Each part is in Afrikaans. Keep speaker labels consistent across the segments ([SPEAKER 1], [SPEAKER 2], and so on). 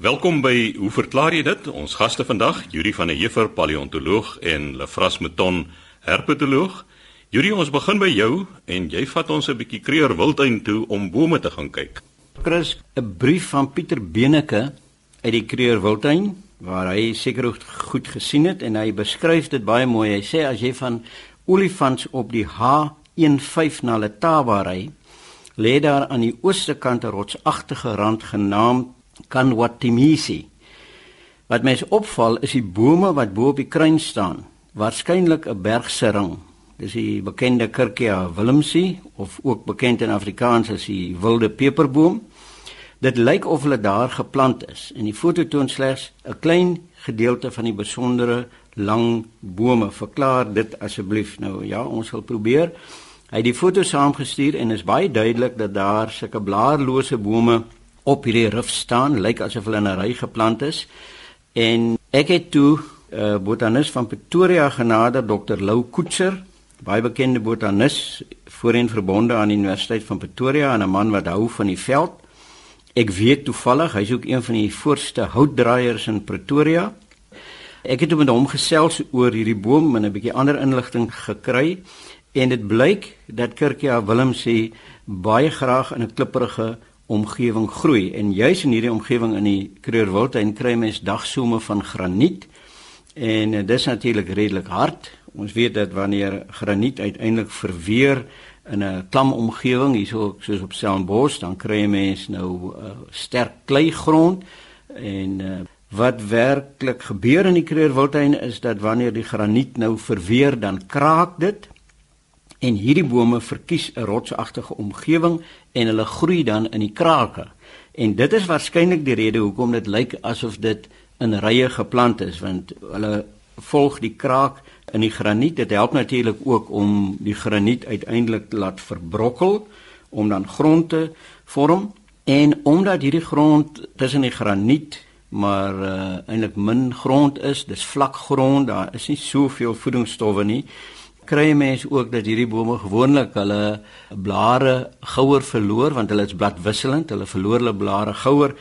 [SPEAKER 1] Welkom by Hoe verklaar jy dit? Ons gaste vandag, Yuri van der Heever, paleontoloog en Lefras Meton, herpetoloog. Yuri, ons begin by jou en jy vat ons 'n bietjie Kreer Wildtuin toe om bome te gaan kyk.
[SPEAKER 2] Chris, 'n brief van Pieter Beneke uit die Kreer Wildtuin waar hy seker goed gesien het en hy beskryf dit baie mooi. Hy sê as jy van olifants op die H15 na Letaba ry, lê daar aan die ooste kant 'n rotsagtige rand genaamd Kanwatimisi. Wat mens opval is die bome wat bo op die kruin staan, waarskynlik 'n bergsering. Dis die bekende Kirkia willemsi of ook bekend in Afrikaans as die wilde peperboom. Dit lyk of hulle daar geplant is en die foto toon slegs 'n klein gedeelte van die besondere lang bome. Verklaar dit asseblief nou. Ja, ons sal probeer. Hy het die foto saamgestuur en is baie duidelik dat daar sulke blaarlose bome op hierdie rif staan, lyk asof hulle in 'n ry geplant is. En ek het toe 'n uh, eh, botanis van Pretoria genader, Dr. Lou Koetser, baie bekende botanis, voorheen verbonde aan die Universiteit van Pretoria en 'n man wat hou van die veld. Ek weet toevallig hy's ook een van die voorste houtdraaiers in Pretoria. Ek het met hom gesels oor hierdie boom en 'n bietjie ander inligting gekry en dit blyk dat Kirkia Willem sê baie graag in 'n klipprige omgewing groei. En juis in hierdie omgewing in die Kreurwildtuin kry mens dagsome van graniet. En uh, dis natuurlik redelik hard. Ons weet dat wanneer graniet uiteindelik verweer in 'n klam omgewing hierso soos op Stellenbosch dan kry mens nou uh, sterk kleigrond. En uh, wat werklik gebeur in die Kreurwildtuin is dat wanneer die graniet nou verweer dan kraak dit. En hierdie bome verkies 'n rotsagtige omgewing en hulle groei dan in die krake. En dit is waarskynlik die rede hoekom dit lyk asof dit in rye geplant is want hulle volg die kraak in die graniet. Dit help natuurlik ook om die graniet uiteindelik te laat verbrokkel om dan grond te vorm en omdat hierdie grond tussen die graniet maar uh, eintlik min grond is, dis vlak grond, daar is nie soveel voedingsstowwe nie kry mense ook dat hierdie bome gewoonlik hulle blare gouer verloor want hulle is bladwisselend, hulle verloor hulle blare gouer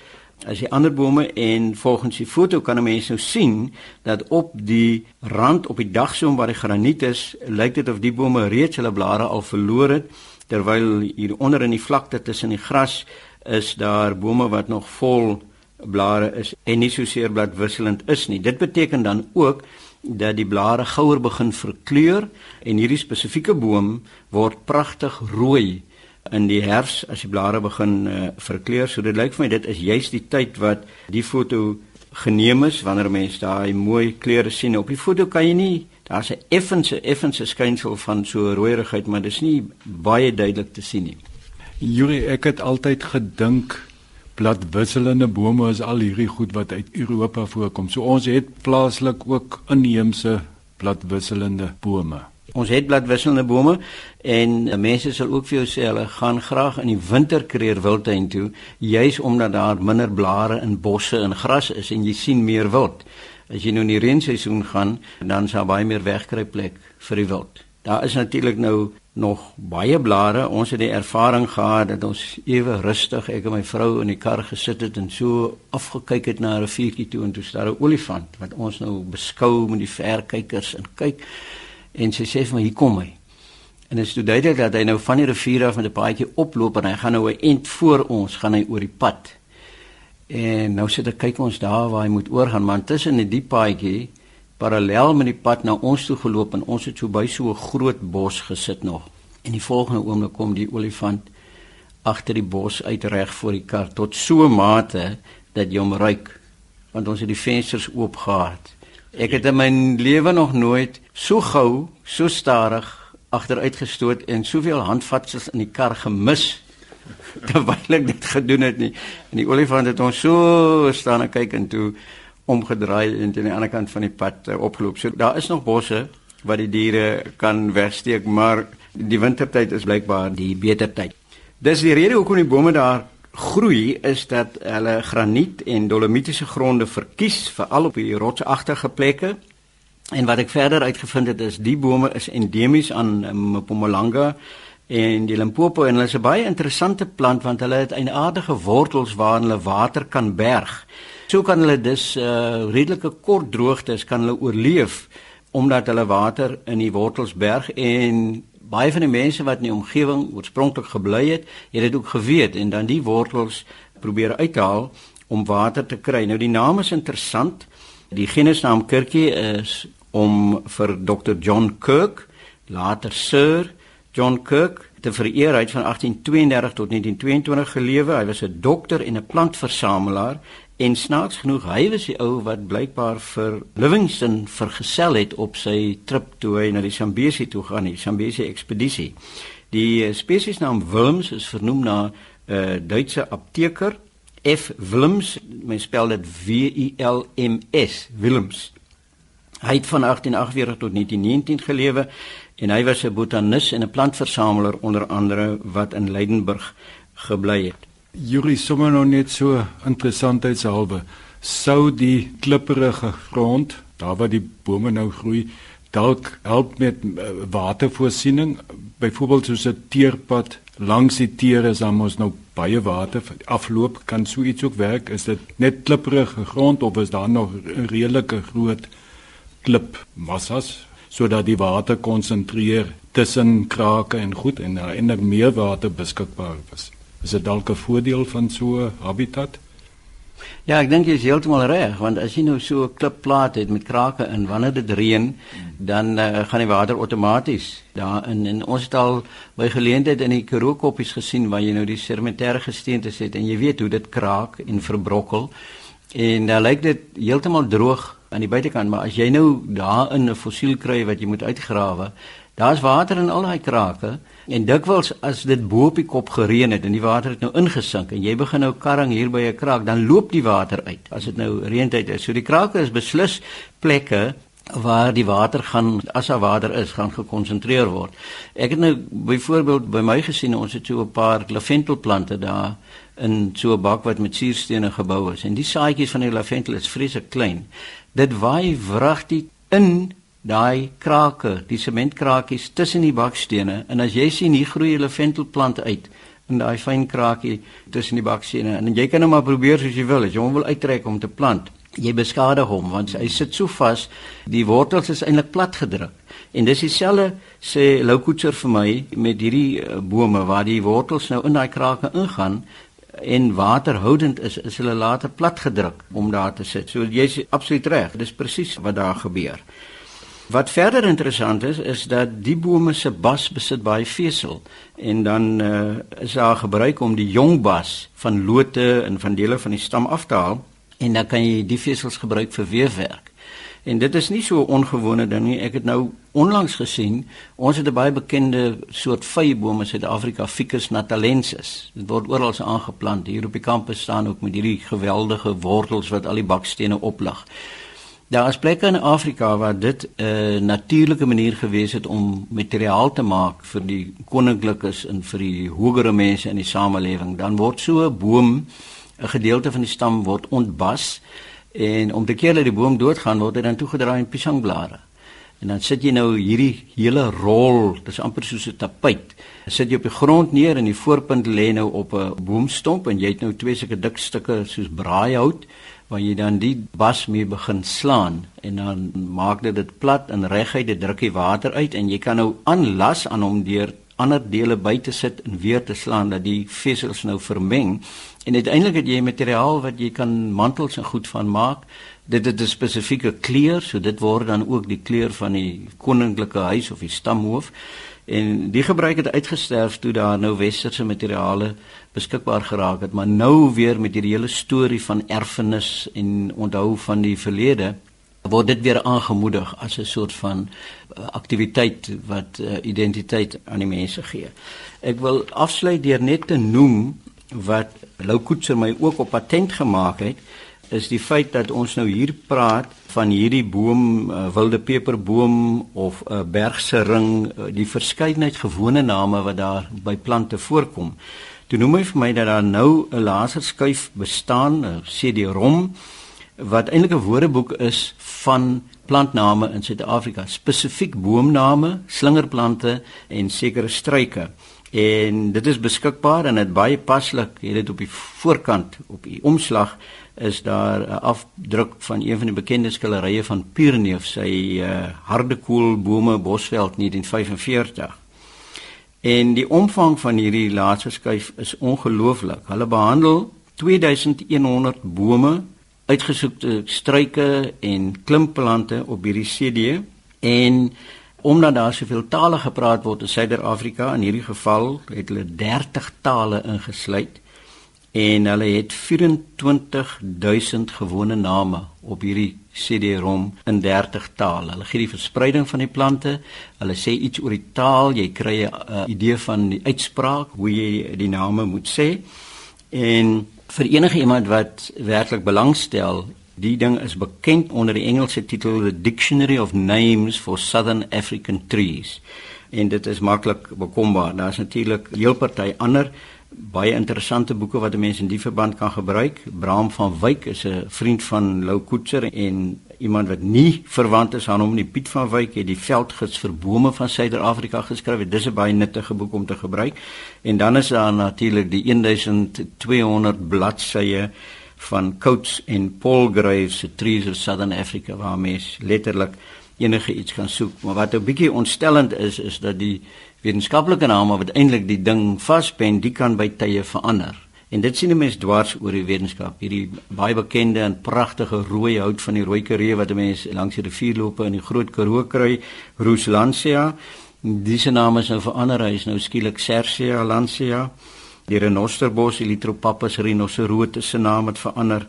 [SPEAKER 2] as die ander bome en volgens die foto kan 'n mens nou sien dat op die rand op die dagsoom waar die graniet is, lyk dit of die bome reeds hulle blare al verloor het terwyl hier onder in die vlakte tussen die gras is daar bome wat nog vol blare is en nie so seer bladwisselend is nie. Dit beteken dan ook dat die blare gouer begin verkleur en hierdie spesifieke boom word pragtig rooi in die herfs as die blare begin uh, verkleur. So dit lyk vir my dit is juist die tyd wat die foto geneem is wanneer mense daai mooi kleure sien. Op die foto kan jy nie daar's 'n effense effense skynsel van so rooierigheid, maar dit is nie baie duidelik te sien nie.
[SPEAKER 3] Juri, ek het altyd gedink bladwisselende bome is al hierdie goed wat uit Europa voorkom. So ons het plaaslik ook inheemse bladwisselende bome.
[SPEAKER 2] Ons het bladwisselende bome en mense sal ook vir jou sê hulle gaan graag in die winterkreer wildtuin toe juis omdat daar minder blare in bosse en gras is en jy sien meer wild. As jy nou in die reenseisoen gaan, dan sal baie meer wegkruipplek vir die wild. Daar is natuurlik nou nog baie blare. Ons het die ervaring gehad dat ons ewe rustig ek en my vrou in die kar gesit het en so afgekyk het na 'n riviertjie toe en toe staar 'n olifant wat ons nou beskou met die verkykers en kyk en sy sê vir my hier kom hy. En dit is toe duidelik dat hy nou van die rivier af met 'n paadjie oploop en hy gaan nou 'n end voor ons, gaan hy oor die pad. En nou sit ek kyk ons daar waar hy moet oorgaan, maar tussen in die paadjie parallel met die pad na ons toe geloop en ons het so by so 'n groot bos gesit nog. En die volgende oomblik kom die olifant agter die bos uit reg voor die kar tot so mate dat jy hom ruik want ons het die vensters oop gehad. Ek het in my lewe nog nooit so gou, so stadig agteruit gestoot en soveel handvatsels in die kar gemis terwyl ek dit gedoen het nie. En die olifant het ons so staan en kyk en toe omgedraai en aan die ander kant van die pad uh, opgeloop. So daar is nog bosse waar die diere kan wegsteek, maar die wintertyd is blykbaar die beter tyd. Dis die rede hoekom die bome daar groei is dat hulle graniet en dolomitiese gronde verkies veral op die rotsagtige plekke. En wat ek verder uitgevind het is die bome is endemies aan Mpumalanga en die Limpopo en hulle is 'n baie interessante plant want hulle het 'n aardige wortels waarin hulle water kan berg. So kan hulle dus uh redelike kort droogtes kan hulle oorleef omdat hulle water in die wortels berg en baie van die mense wat in die omgewing oorspronklik gebly het, het dit ook geweet en dan die wortels probeer uithaal om water te kry. Nou die naam is interessant. Die genusnaam Kirkie is om vir Dr John Kirk, later Sir John Kirk te vereer uit van 1832 tot 1922 gelewe. Hy was 'n dokter en 'n plantversamelaar en snaaks genoeg hy was die ou wat blykbaar vir Livingstone vergesel het op sy trip toe hy na die Zambesi toe gaan, die Zambesi ekspedisie. Die spesiesnaam Wilms is vernoem na 'n uh, Duitse apteker F Wilms, mens spel dit W I L M S, Wilms. Hy het van 1848 tot 1919 gelewe en hy was 'n botanis en 'n plantversamelaar onder andere wat in Leidenburg gebly het.
[SPEAKER 3] Yuri sommer nog net so interessantheidshalwe. Sou die klipperige grond, daar waar die bome nou groei, dalk help met uh, watervoorsiening, byvoorbeeld soos 'n teerpad langs die teere dan ons nou baie water. Afloop kan so iets ook werk. Is dit net klipprige grond of is daar nog redelike groot klip massas sodat die water konsentreer tussen krake en goed en en meer water beskikbaar is is dit dalk 'n voordeel van so 'n habitat
[SPEAKER 2] Ja, ek dink jy is heeltemal reg, want as jy nou so 'n klipplaat het met krake in, wanneer dit reën, dan uh, gaan die water outomaties daarin. En ons het al by geleentheid in die Karoo-koppies gesien waar jy nou die sedimentêre gesteente het en jy weet hoe dit kraak en verbrokkel. En dan uh, lyk dit heeltemal droog aan die buitekant, maar as jy nou daarin 'n fossiel kry wat jy moet uitgrawe, daar's water in al daai krake. En dikwels as dit bo op die kop gereën het en die water het nou ingesink en jy begin nou karring hier by 'n kraak, dan loop die water uit. As dit nou reëntyd is, so die krake is beslis plekke waar die water gaan as daar water is, gaan gekonsentreer word. Ek het nou byvoorbeeld by my gesien ons het so 'n paar laventelplante daar in so 'n bak wat met suurstene gebou is en die saadjies van die laventel is vreeslik klein. Dit waai wragtig in daai krake, die sementkrakies tussen die bakstene en as jy sien hier groei hulle ventelplante uit in daai fyn krakie tussen die bakstene en jy kan hom maar probeer soos jy wil, as jy hom wil uittrek om te plant, jy beskadig hom want hy sit so vas, die wortels is eintlik plat gedruk. En dis dieselfde sê Lou Koetser vir my met hierdie uh, bome waar die wortels nou in daai krake ingaan en waterhoudend is, is hulle later plat gedruk om daar te sit. So jy's absoluut reg, dis presies wat daar gebeur. Wat verder interessant is is dat die bome se bas besit baie vesel en dan uh, is daar gebruik om die jong bas van lote en van dele van die stam af te haal en dan kan jy die vesels gebruik vir weefwerk. En dit is nie so 'n ongewone ding nie. Ek het nou onlangs gesien, ons het 'n baie bekende soort vyeboom in Suid-Afrika, Ficus natalensis. Dit word oral aangeplant. Hier op die kampus staan ook met hierdie geweldige wortels wat al die bakstene oplig. Daar is plekke in Afrika waar dit 'n uh, natuurlike manier gewees het om materiaal te maak vir die koninklikes en vir die hogere mense in die samelewing. Dan word so 'n boom, 'n gedeelte van die stam word ontbas en om te keer dat die boom doodgaan word dit dan toegedraai in piesangblare. En dan sit jy nou hierdie hele rol, dit is amper soos 'n tapuit. Sit jy op die grond neer en die voorpunt lê nou op 'n boomstomp en jy het nou twee sulke dik stukke soos braaihout waar jy dan die bas mee begin slaan en dan maak dit dit plat en reguit dit druk die water uit en jy kan nou aanlas aan hom deur ander dele by te sit en weer te slaan dat die vesels nou vermeng. En uiteindelik het jy materiaal wat jy kan mantels en goed van maak. Dit het 'n spesifieke kleur so dit word dan ook die kleur van die koninklike huis of die stamhoof. En die gebruik het uitgesterf toe daar nou westerse materiale beskikbaar geraak het maar nou weer met hierdie hele storie van erfenis en onthou van die verlede word dit weer aangemoedig as 'n soort van uh, aktiwiteit wat uh, identiteit aan die mense gee. Ek wil afsluit deur net te noem wat Lou Koetser my ook op patent gemaak het is die feit dat ons nou hier praat van hierdie boom uh, wilde peperboom of 'n uh, bergse ring uh, die verskeidenheid gewone name wat daar by plante voorkom. Toe noem hy vir my dat daar nou 'n laserskuif bestaan, 'n CD-ROM wat eintlik 'n woordeboek is van plantname in Suid-Afrika, spesifiek boomname, slingerplante en sekere struike. En dit is beskikbaar en dit baie paslik, jy het dit op die voorkant op die omslag is daar 'n afdruk van een van die bekende skilderye van Pierneef, sy uh, Hardekoelbome Bosveld 1945. En die omvang van hierdie laaste skuif is ongelooflik. Hulle behandel 2100 bome, uitgesoekte struike en klimplante op hierdie CD en omdat daar soveel tale gepraat word in Suider-Afrika in hierdie geval het hulle 30 tale ingesluit en hulle het 24000 gewone name op hierdie CD-ROM in 30 tale. Hulle gee die verspreiding van die plante, hulle sê iets oor die taal, jy kry 'n idee van die uitspraak, hoe jy die name moet sê. En vir enige iemand wat werklik belangstel, die ding is bekend onder die Engelse titel The Dictionary of Names for Southern African Trees. En dit is maklik bekombaar. Daar's natuurlik heel party ander baie interessante boeke wat mense in die verband kan gebruik. Bram van Wyk is 'n vriend van Lou Koetser en iemand wat nie verwant is aan hom nie. Piet van Wyk het die Veldgids vir bome van Suider-Afrika geskryf. Dit is 'n baie nuttige boek om te gebruik. En dan is daar natuurlik die 1200 bladsye van Coates en Paul Graves se Trees of Southern Africa waar mens letterlik enige iets kan soek. Maar wat 'n bietjie ontstellend is is dat die wetenskaplike name wat eintlik die ding vaspen, die kan by tye verander. En dit sien 'n mens dwars oor die wetenskap. Hierdie baie bekende en pragtige rooi hout van die rooi karee wat mense langs die rivierloope in die Groot Karoo kry, Rooslansia. Diese naam is nou verander, hy is nou skielik Cercia lancia. Die renosterbos, Elytropappus rhinocerotus se naam het verander.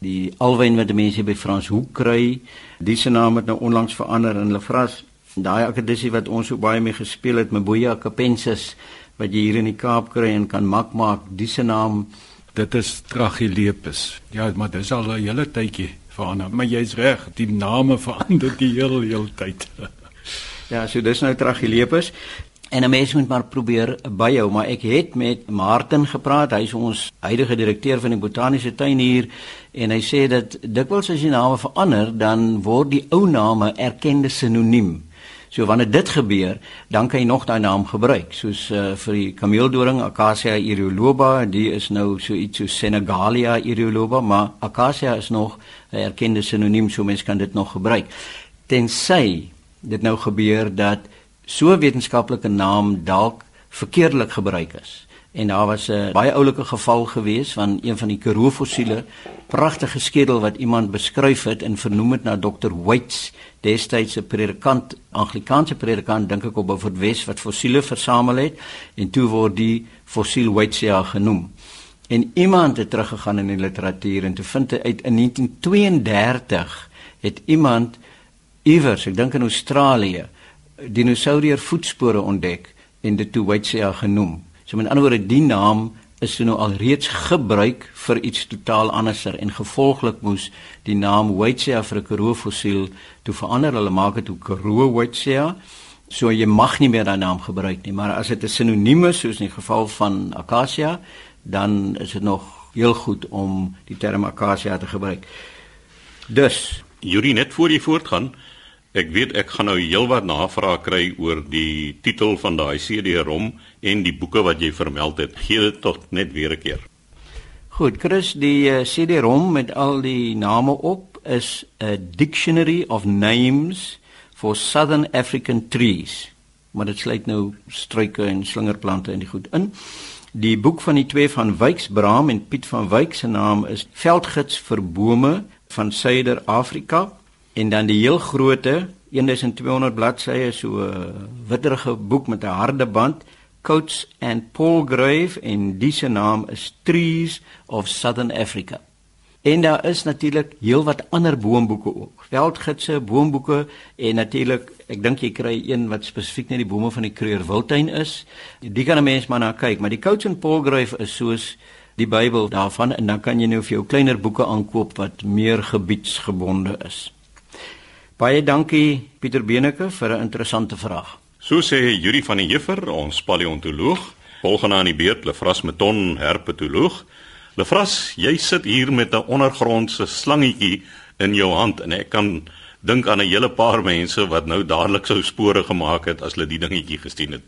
[SPEAKER 2] Die alwyn wat mense by Frans Hoek kry, diese naam het nou onlangs verander in Lefras daai akkedissie wat ons so baie mee gespeel het met Boya Capensis wat jy hier in die Kaap kry en kan mak maak dis se naam.
[SPEAKER 3] Dit is Trachylepis ja maar dis al 'n hele tydjie verander. Maar jy's reg die name verander die heel heel tyd.
[SPEAKER 2] Ja so dis nou Trachylepis En 'n mens moet maar probeer byhou, maar ek het met Martin gepraat, hy is ons huidige direkteur van die botaniese tuin hier en hy sê dat dikwels as jy name verander, dan word die ou name erkende sinoniem. So wanneer dit gebeur, dan kan jy nog daai naam gebruik. Soos uh, vir die kameeldoring Acacia erioloba, die is nou so iets so Senegalia erioloba, maar Acacia is nog 'n erkende sinoniem, so mense kan dit nog gebruik. Tensy dit nou gebeur dat so wetenskaplike naam dalk verkeerdelik gebruik is. En daar was 'n baie oulike geval gewees van een van die Karoo fossiele, pragtige skedel wat iemand beskryf het en vernoem het na Dr. Waits, destyds 'n predikant, Anglikaanse predikant dink ek op Beaufort wat fossiele versamel het en toe word die fossiel Waitsia genoem. En iemand het teruggegaan in die literatuur en toe vind hy uit in 1932 het iemand iewers, ek dink in Australië, dinosourier voetspore ontdek en dit toe Waitsia genoem. So met ander woorde die naam is nou al reeds gebruik vir iets totaal anderser en gevolglik moes die naam Waitsia vir 'n Karoo fossiel toe verander. Hulle maak dit toe Karoo Waitsia. So jy mag nie meer daai naam gebruik nie, maar as dit 'n sinoniem is soos in die geval van Acacia, dan is dit nog heel goed om die term Acacia te gebruik. Dus,
[SPEAKER 1] Yuri net voor jy voortgaan, Ek weet ek gaan nou heelwat navrae kry oor die titel van daai CD-ROM en die boeke wat jy vermeld het. Gee dit tog net weer 'n keer.
[SPEAKER 2] Goed, Chris, die uh, eh, CD-ROM met al die name op is 'n Dictionary of Names for Southern African Trees. Maar dit sluit nou struike en slingerplante in die goed in. Die boek van die twee van Wyksbraam en Piet van Wyk se naam is Veldgids vir bome van Suider-Afrika en dan die heel groote 1200 bladsye so uh, witterige boek met 'n harde band Coates and Paul Grave en die se naam is Trees of Southern Africa. En daar is natuurlik heelwat ander boomboeke ook. Veldgidse, boomboeke en natuurlik, ek dink jy kry een wat spesifiek net die bome van die Kreur Wildtuin is. Die kan 'n mens maar na kyk, maar die Coates and Paul Grave is soos die Bybel daarvan en dan kan jy nou vir jou kleiner boeke aankoop wat meer gebiedsgebonde is. Baie dankie Pieter Beneke vir 'n interessante vraag.
[SPEAKER 1] So sê Yuri van die Heffer, ons paleontoloog, volgende aan die beurt Lefras Meton, herpetoloog. Lefras, jy sit hier met 'n ondergrondse slangetjie in jou hand en ek kan dink aan 'n hele paar mense wat nou dadelik sou spore gemaak het as hulle die dingetjie gesien het.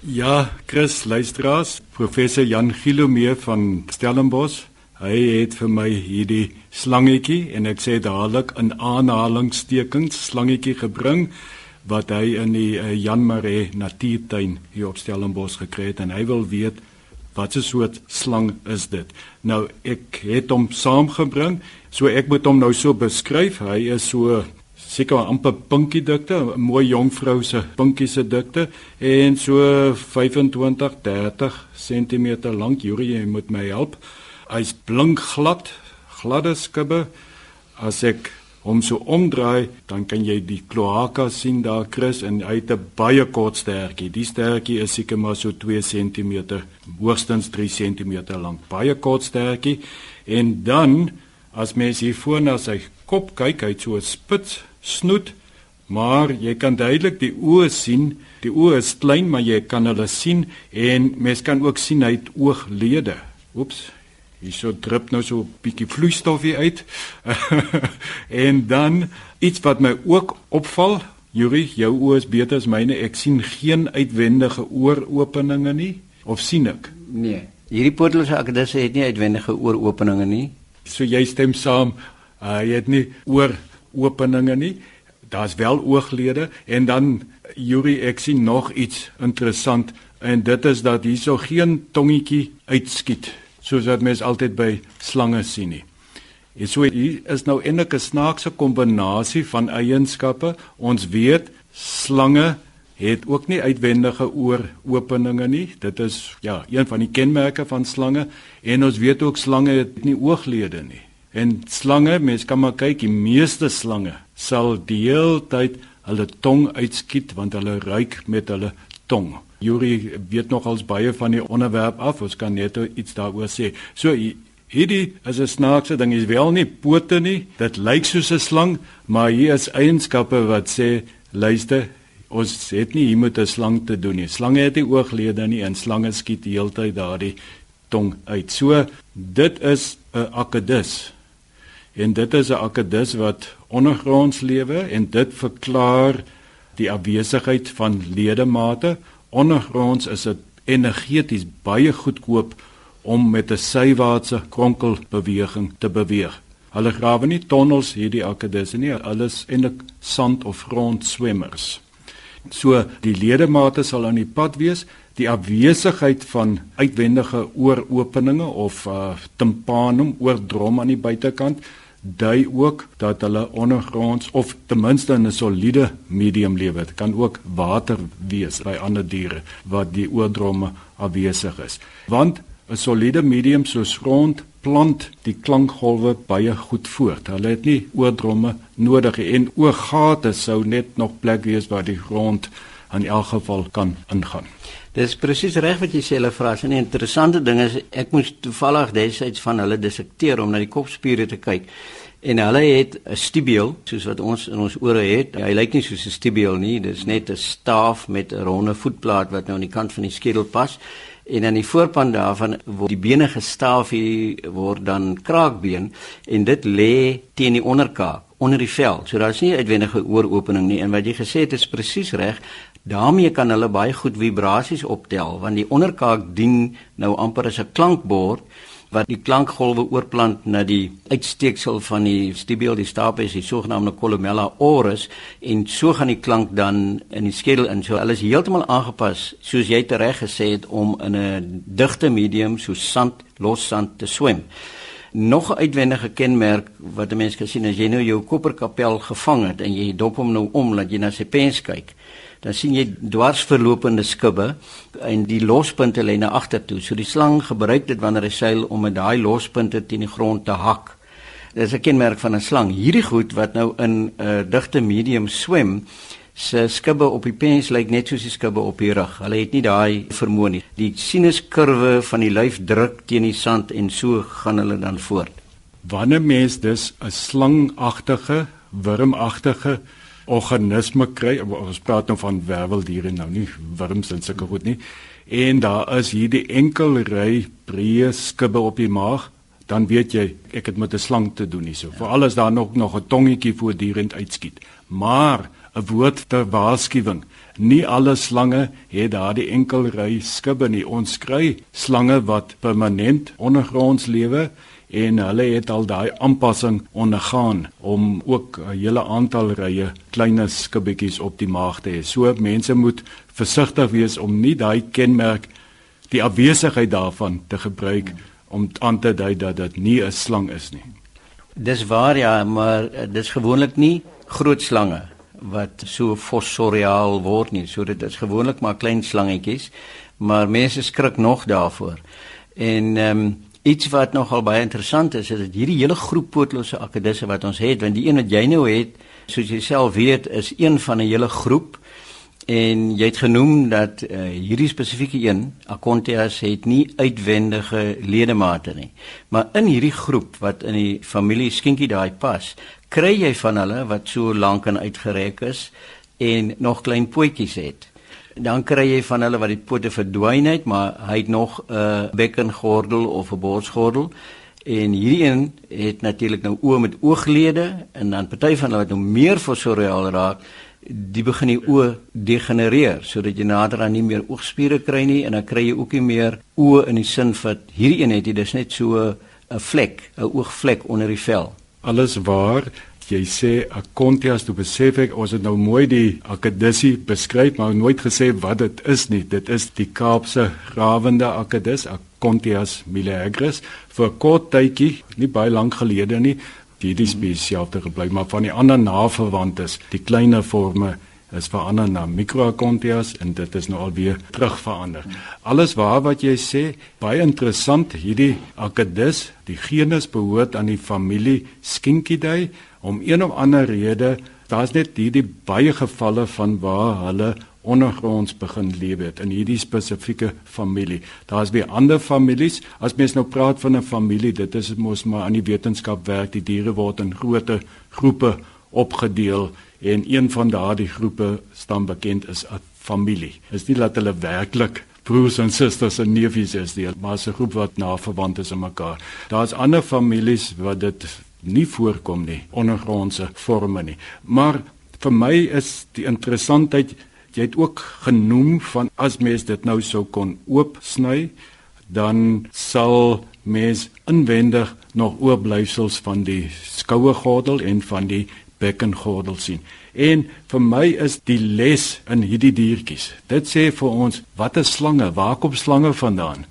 [SPEAKER 3] Ja, Chris luisteraars, professor Jan Gilomee van Stellenbosch Hy het vir my hierdie slangetjie en ek sê dadelik in aanhalingstekens slangetjie gebring wat hy in die uh, Jan Maree Natuurtuin hier op Stellenbosch gekry het en hy wil weet wat 'n soort slang is dit. Nou ek het hom saamgebring, so ek moet hom nou so beskryf. Hy is so seker amper pinkie dikte, 'n mooi jong vrou se pinkie se dikte en so 25 30 cm lank. Juri, jy moet my help. Hy's blink glad, gladde skubbe. As ek hom so omdraai, dan kan jy die kloaka sien daar Chris en hy het 'n baie kort stertjie. Die stertjie is seker maar so 2 cm, hoogstens 3 cm lank. Baie kort stertjie. En dan as mens hier voor na sy kop kyk, hy het so 'n spits snoet, maar jy kan duidelik die oë sien. Die oë is klein, maar jy kan hulle sien en mens kan ook sien hy het ooglede. Oeps, Hierso drup nou so 'n bietjie vloeistof hier uit. en dan iets wat my ook opval, Yuri, jou oë is beter as myne. Ek sien geen uitwendige ooropeninge nie of sien ek?
[SPEAKER 2] Nee. Hierdie potlose akkedisse het nie uitwendige ooropeninge nie.
[SPEAKER 3] So jy stem saam, uh, jy het nie ooropeninge nie. Daar's wel ooglede en dan Yuri, ek sien nog iets interessant en dit is dat hierso geen tongetjie uitskiet soos wat mens altyd by slange sien nie. En so hier is nou eintlik 'n snaakse kombinasie van eienskappe. Ons weet slange het ook nie uitwendige ooropeninge nie. Dit is ja, een van die kenmerke van slange en ons weet ook slange het nie ooglede nie. En slange, mens kan maar kyk, die meeste slange sal die hele tyd hulle tong uitskiet want hulle ruik met hulle tong. Yuri weet nogals baie van die onderwerp af. Ons kan net iets daaroor sê. So hierdie is 'n snaakse ding. Is wel nie pote nie. Dit lyk soos 'n slang, maar hier is eienskappe wat sê luister, ons het nie hier met 'n slang te doen nie. Slange het nie ooglede nie en slange skiet heeltyd daardie tong uit. So dit is 'n akedus. En dit is 'n akedus wat ondergronds lewe en dit verklaar die afwesigheid van ledemate ondergronds is dit energeties baie goedkoop om met 'n sywaartse kronkelbeweging te beweeg. Hulle grawe nie tonnels hierdie akkedisse nie, alles eintlik sand of grondswemmers. So die ledemate sal aan die pad wees, die afwesigheid van uitwendige ooropeninge of uh, timpanum oordrom aan die buitekant dui ook dat hulle ondergronds of ten minste in 'n soliede medium lewe. Dit kan ook water wees by ander diere wat die oordromme afwesig is. Want 'n soliede medium soos grond plant die klankgolwe baie goed voort. Hulle het nie oordromme nodig en oorgate sou net nog plek wees waar die grond in elk geval kan ingaan.
[SPEAKER 2] Dis presies reg wat jy sê hulle vra. 'n Interessante ding is ek moes toevallig desyds van hulle dissekteer om na die kopspiere te kyk. En hulle het 'n stibiel soos wat ons in ons ore het. Hy lyk nie soos 'n stibiel nie. Dis net 'n staaf met 'n ronde voetplaat wat nou aan die kant van die skedel pas. En aan die voorkant daarvan word die bene gestaaf hier word dan kraakbeen en dit lê teen die onderkaak onder die vel. So daar's nie uitwendige ooropening nie en wat jy gesê het is presies reg daarmee kan hulle baie goed vibrasies optel want die onderkaak dien nou amper as 'n klankbord wat die klankgolwe oorplant na die uitsteeksel van die stibiel die stapes die sogenaamde columella oris en so gaan die klank dan in die skedel in so alles heeltemal aangepas soos jy tereg gesê het om in 'n digte medium so sand los sand te swem nog 'n uitwendige kenmerk wat 'n mens kan sien as jy nou jou koperkapel gevang het en jy dop hom nou om dat jy na sy pens kyk dan sien jy dwarsverlopende skubbe en die lospunte lê na agtertoe. So die slang gebruik dit wanneer hy seil om met daai lospunte teen die grond te hak. Dit is 'n kenmerk van 'n slang. Hierdie goed wat nou in 'n uh, digte medium swem, se skubbe op die pens lyk net soos die skubbe op die rug. Hulle het nie daai vermoë nie. Die sinuskurwe van die lyf druk teen die sand en so gaan hulle dan voort.
[SPEAKER 3] Wanneer mens dus 'n slangagtige, wurmagtige organisme kry. Ons praat nou van werveldiere nou nie wurms en sulke goed nie. En daar is hierdie enkel ry breë skubbe op die maag, dan weet jy ek het met 'n slang te doen hierso. Ja. Veral as daar nog nog 'n tongetjie voortdurend uitskiet. Maar 'n woord ter waarskuwing. Nie alle slange het daardie enkel ry skubbe nie. Ons kry slange wat permanent ondergronds lewe en hulle het al daai aanpassing ondergaan om ook 'n hele aantal rye klein skibbetjies op die maag te hê. So mense moet versigtig wees om nie daai kenmerk die afwesigheid daarvan te gebruik om aan te dui dat dit nie 'n slang is nie.
[SPEAKER 2] Dis waar ja, maar eh, dis gewoonlik nie groot slange wat so fossoriaal word nie. So dit is gewoonlik maar klein slangetjies, maar mense skrik nog daarvoor. En ehm um, iets wat nogal baie interessant is, is dat hierdie hele groep pootlose akedisse wat ons het, want die een wat jy nou het, soos jy self weet, is een van 'n hele groep En jy het genoem dat uh, hierdie spesifieke een, Acontias, het nie uitwendige ledemate nie. Maar in hierdie groep wat in die familie Skinkie daai pas, kry jy van hulle wat so lank en uitgereik is en nog klein pootjies het. Dan kry jy van hulle wat die pote verdwyn het, maar hy het nog 'n uh, bekkengordel of 'n borsgordel. En hierdie een het natuurlik nou oë met ooglede en dan party van hulle wat nou meer fossoriaal raak die begin die oë degenereer sodat jy nader aan nie meer oogspiere kry nie en dan kry jy ook nie meer oë in die sin van hierdie een het jy dis net so 'n vlek, 'n oogvlek onder die vel.
[SPEAKER 3] Alles waar jy sê 'n kontias toe besef ek ons het nou mooi die akedissie beskryf maar nooit gesê wat dit is nie. Dit is die Kaapse rawende akedis, Acontias milagris vir kort tydjie, nie baie lank gelede nie, hierdie spesiaal te gebly, maar van die ander naverwantes, die kleiner forme is verander na microacontias en dit is nou alweer terug verander. Alles waar wat jy sê, baie interessant, hierdie Akedus, die genus behoort aan die familie Skinkidae om een of ander rede, daar's net hierdie baie gevalle van waar hulle ondergronds begin lewe het in hierdie spesifieke familie. Daar's weer ander families. As mens nou praat van 'n familie, dit is mos maar aan die wetenskap werk. Die diere word in groot groepe opgedeel en een van daardie groepe staan bekend is 'n familie. Is nie dat hulle werklik broers en susters en neefies is nie, maar 'n groep wat na verwant is aan mekaar. Daar's ander families wat dit nie voorkom nie, ondergrondse forme nie. Maar vir my is die interessantheid Jy het ook genoem van as mens dit nou sou kon oopsny, dan sal mens inwendig nog oorblyfsels van die skouegordel en van die bekkengordel sien. En vir my is die les in hierdie diertjies. Dit sê vir ons wat is slange? Waar kom slange vandaan?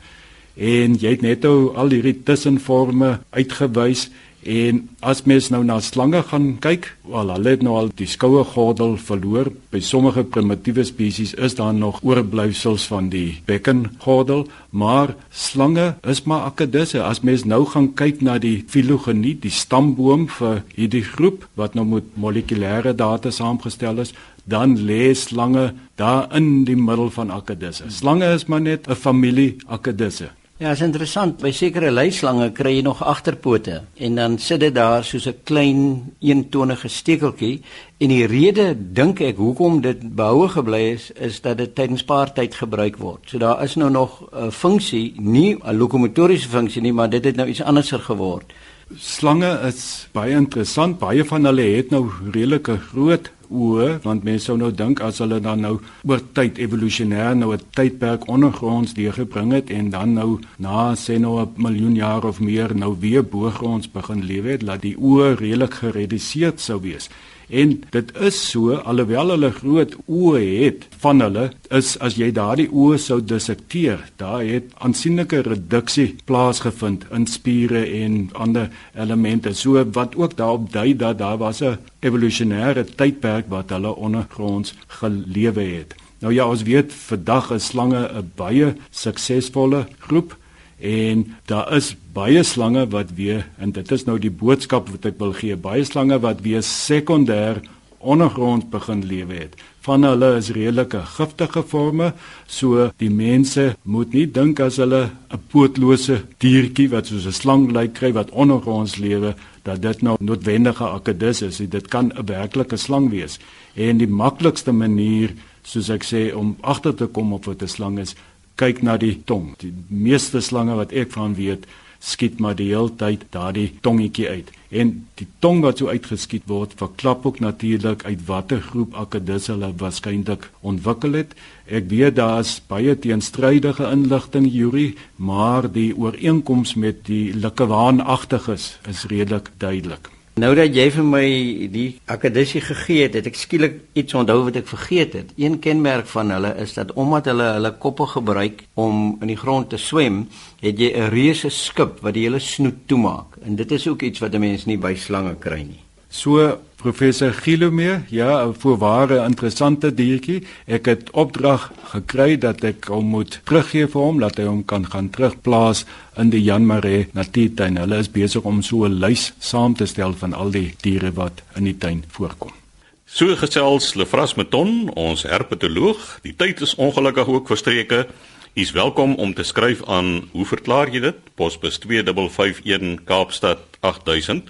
[SPEAKER 3] En jy het net nou al hierdie tussenforme uitgewys En as mens nou na slange gaan kyk, wel hulle het nou al die skoue gordel verloor. By sommige primitiewe spesies is daar nog oorblyfsels van die bekkengordel, maar slange is maar akedisse. As mens nou gaan kyk na die filogenie, die stamboom vir hierdie groep wat nou met molekulêre data saamgestel is, dan lê slange daar in die middel van akedisse. Slange is maar net 'n familie akedisse.
[SPEAKER 2] Ja, is interessant. By sekere luislange kry jy nog agterpote en dan sit dit daar soos 'n klein eentonige stekeltjie en die rede dink ek hoekom dit behoue gebly is is dat dit tydens paartyd gebruik word. So daar is nou nog 'n funksie, nie 'n lokomotoriese funksie nie, maar dit het nou iets anderser geword.
[SPEAKER 3] Slange is baie interessant. Baie van hulle het nou redelike groot oë want mense sou nou dink as hulle dan nou oor tyd evolusionêr nou 'n tydperk ondergronds deurgebring het en dan nou na sê nou 'n miljoen jaar of meer nou weer bo-gronds begin lewe het dat die oë redelik gereduseer sou wees. En dit is so alhoewel hulle groot oë het van hulle is as jy daardie oë sou dissekteer, daar het aansienlike reduksie plaasgevind in spiere en ander elemente. So wat ook daarop dui dat daar was 'n evolusionêre tydperk wat hulle ondergronds gelewe het. Nou ja, ons weet vandag is slange 'n baie suksesvolle groep en daar is baie slange wat weer en dit is nou die boodskap wat ek wil gee baie slange wat weer sekondêr ondergrond begin lewe het. Van hulle is redelike giftige forme so die mense moet nie dink as hulle 'n pootlose diertjie wat soos 'n slang lyk kry wat ondergronds lewe dat dit nou noodwendige akedus is. Dit kan 'n werklike slang wees. En die maklikste manier soos ek sê om agter te kom of wat 'n slang is kyk na die tong. Die meeste slange wat ek van weet, skiet maar die hele tyd daardie tongetjie uit. En die tong wat so uitgeskiet word, verklap ook natuurlik uit watter groep akedus hulle waarskynlik ontwikkel het. Ek weet daar's baie teenstrydige inligting Yuri, maar die ooreenkoms met die likkewaanagtiges is redelik duidelik.
[SPEAKER 2] Nou dat jy vir my die akademie gegee het, het ek skielik iets onthou wat ek vergeet het. Een kenmerk van hulle is dat omdat hulle hulle koppe gebruik om in die grond te swem, het jy 'n reuse skip wat die hele snoet toemaak. En dit is ook iets wat 'n mens nie by slange kry nie.
[SPEAKER 3] So professor Gilome, ja, 'n voorware interessante diertjie. Ek het opdrag gekry dat ek hom moet teruggee vir hom dat hy hom kan gaan terugplaas in die Jan Maree Natuurtuin. Hulle is besig om so 'n lys saam te stel van al die diere wat in die tuin voorkom.
[SPEAKER 1] So gesels Lefras Meton, ons herpetoloog. Die tyd is ongelukkig ook verstreke. U is welkom om te skryf aan Hoe verklaar jy dit? Posbus 2551 Kaapstad 8000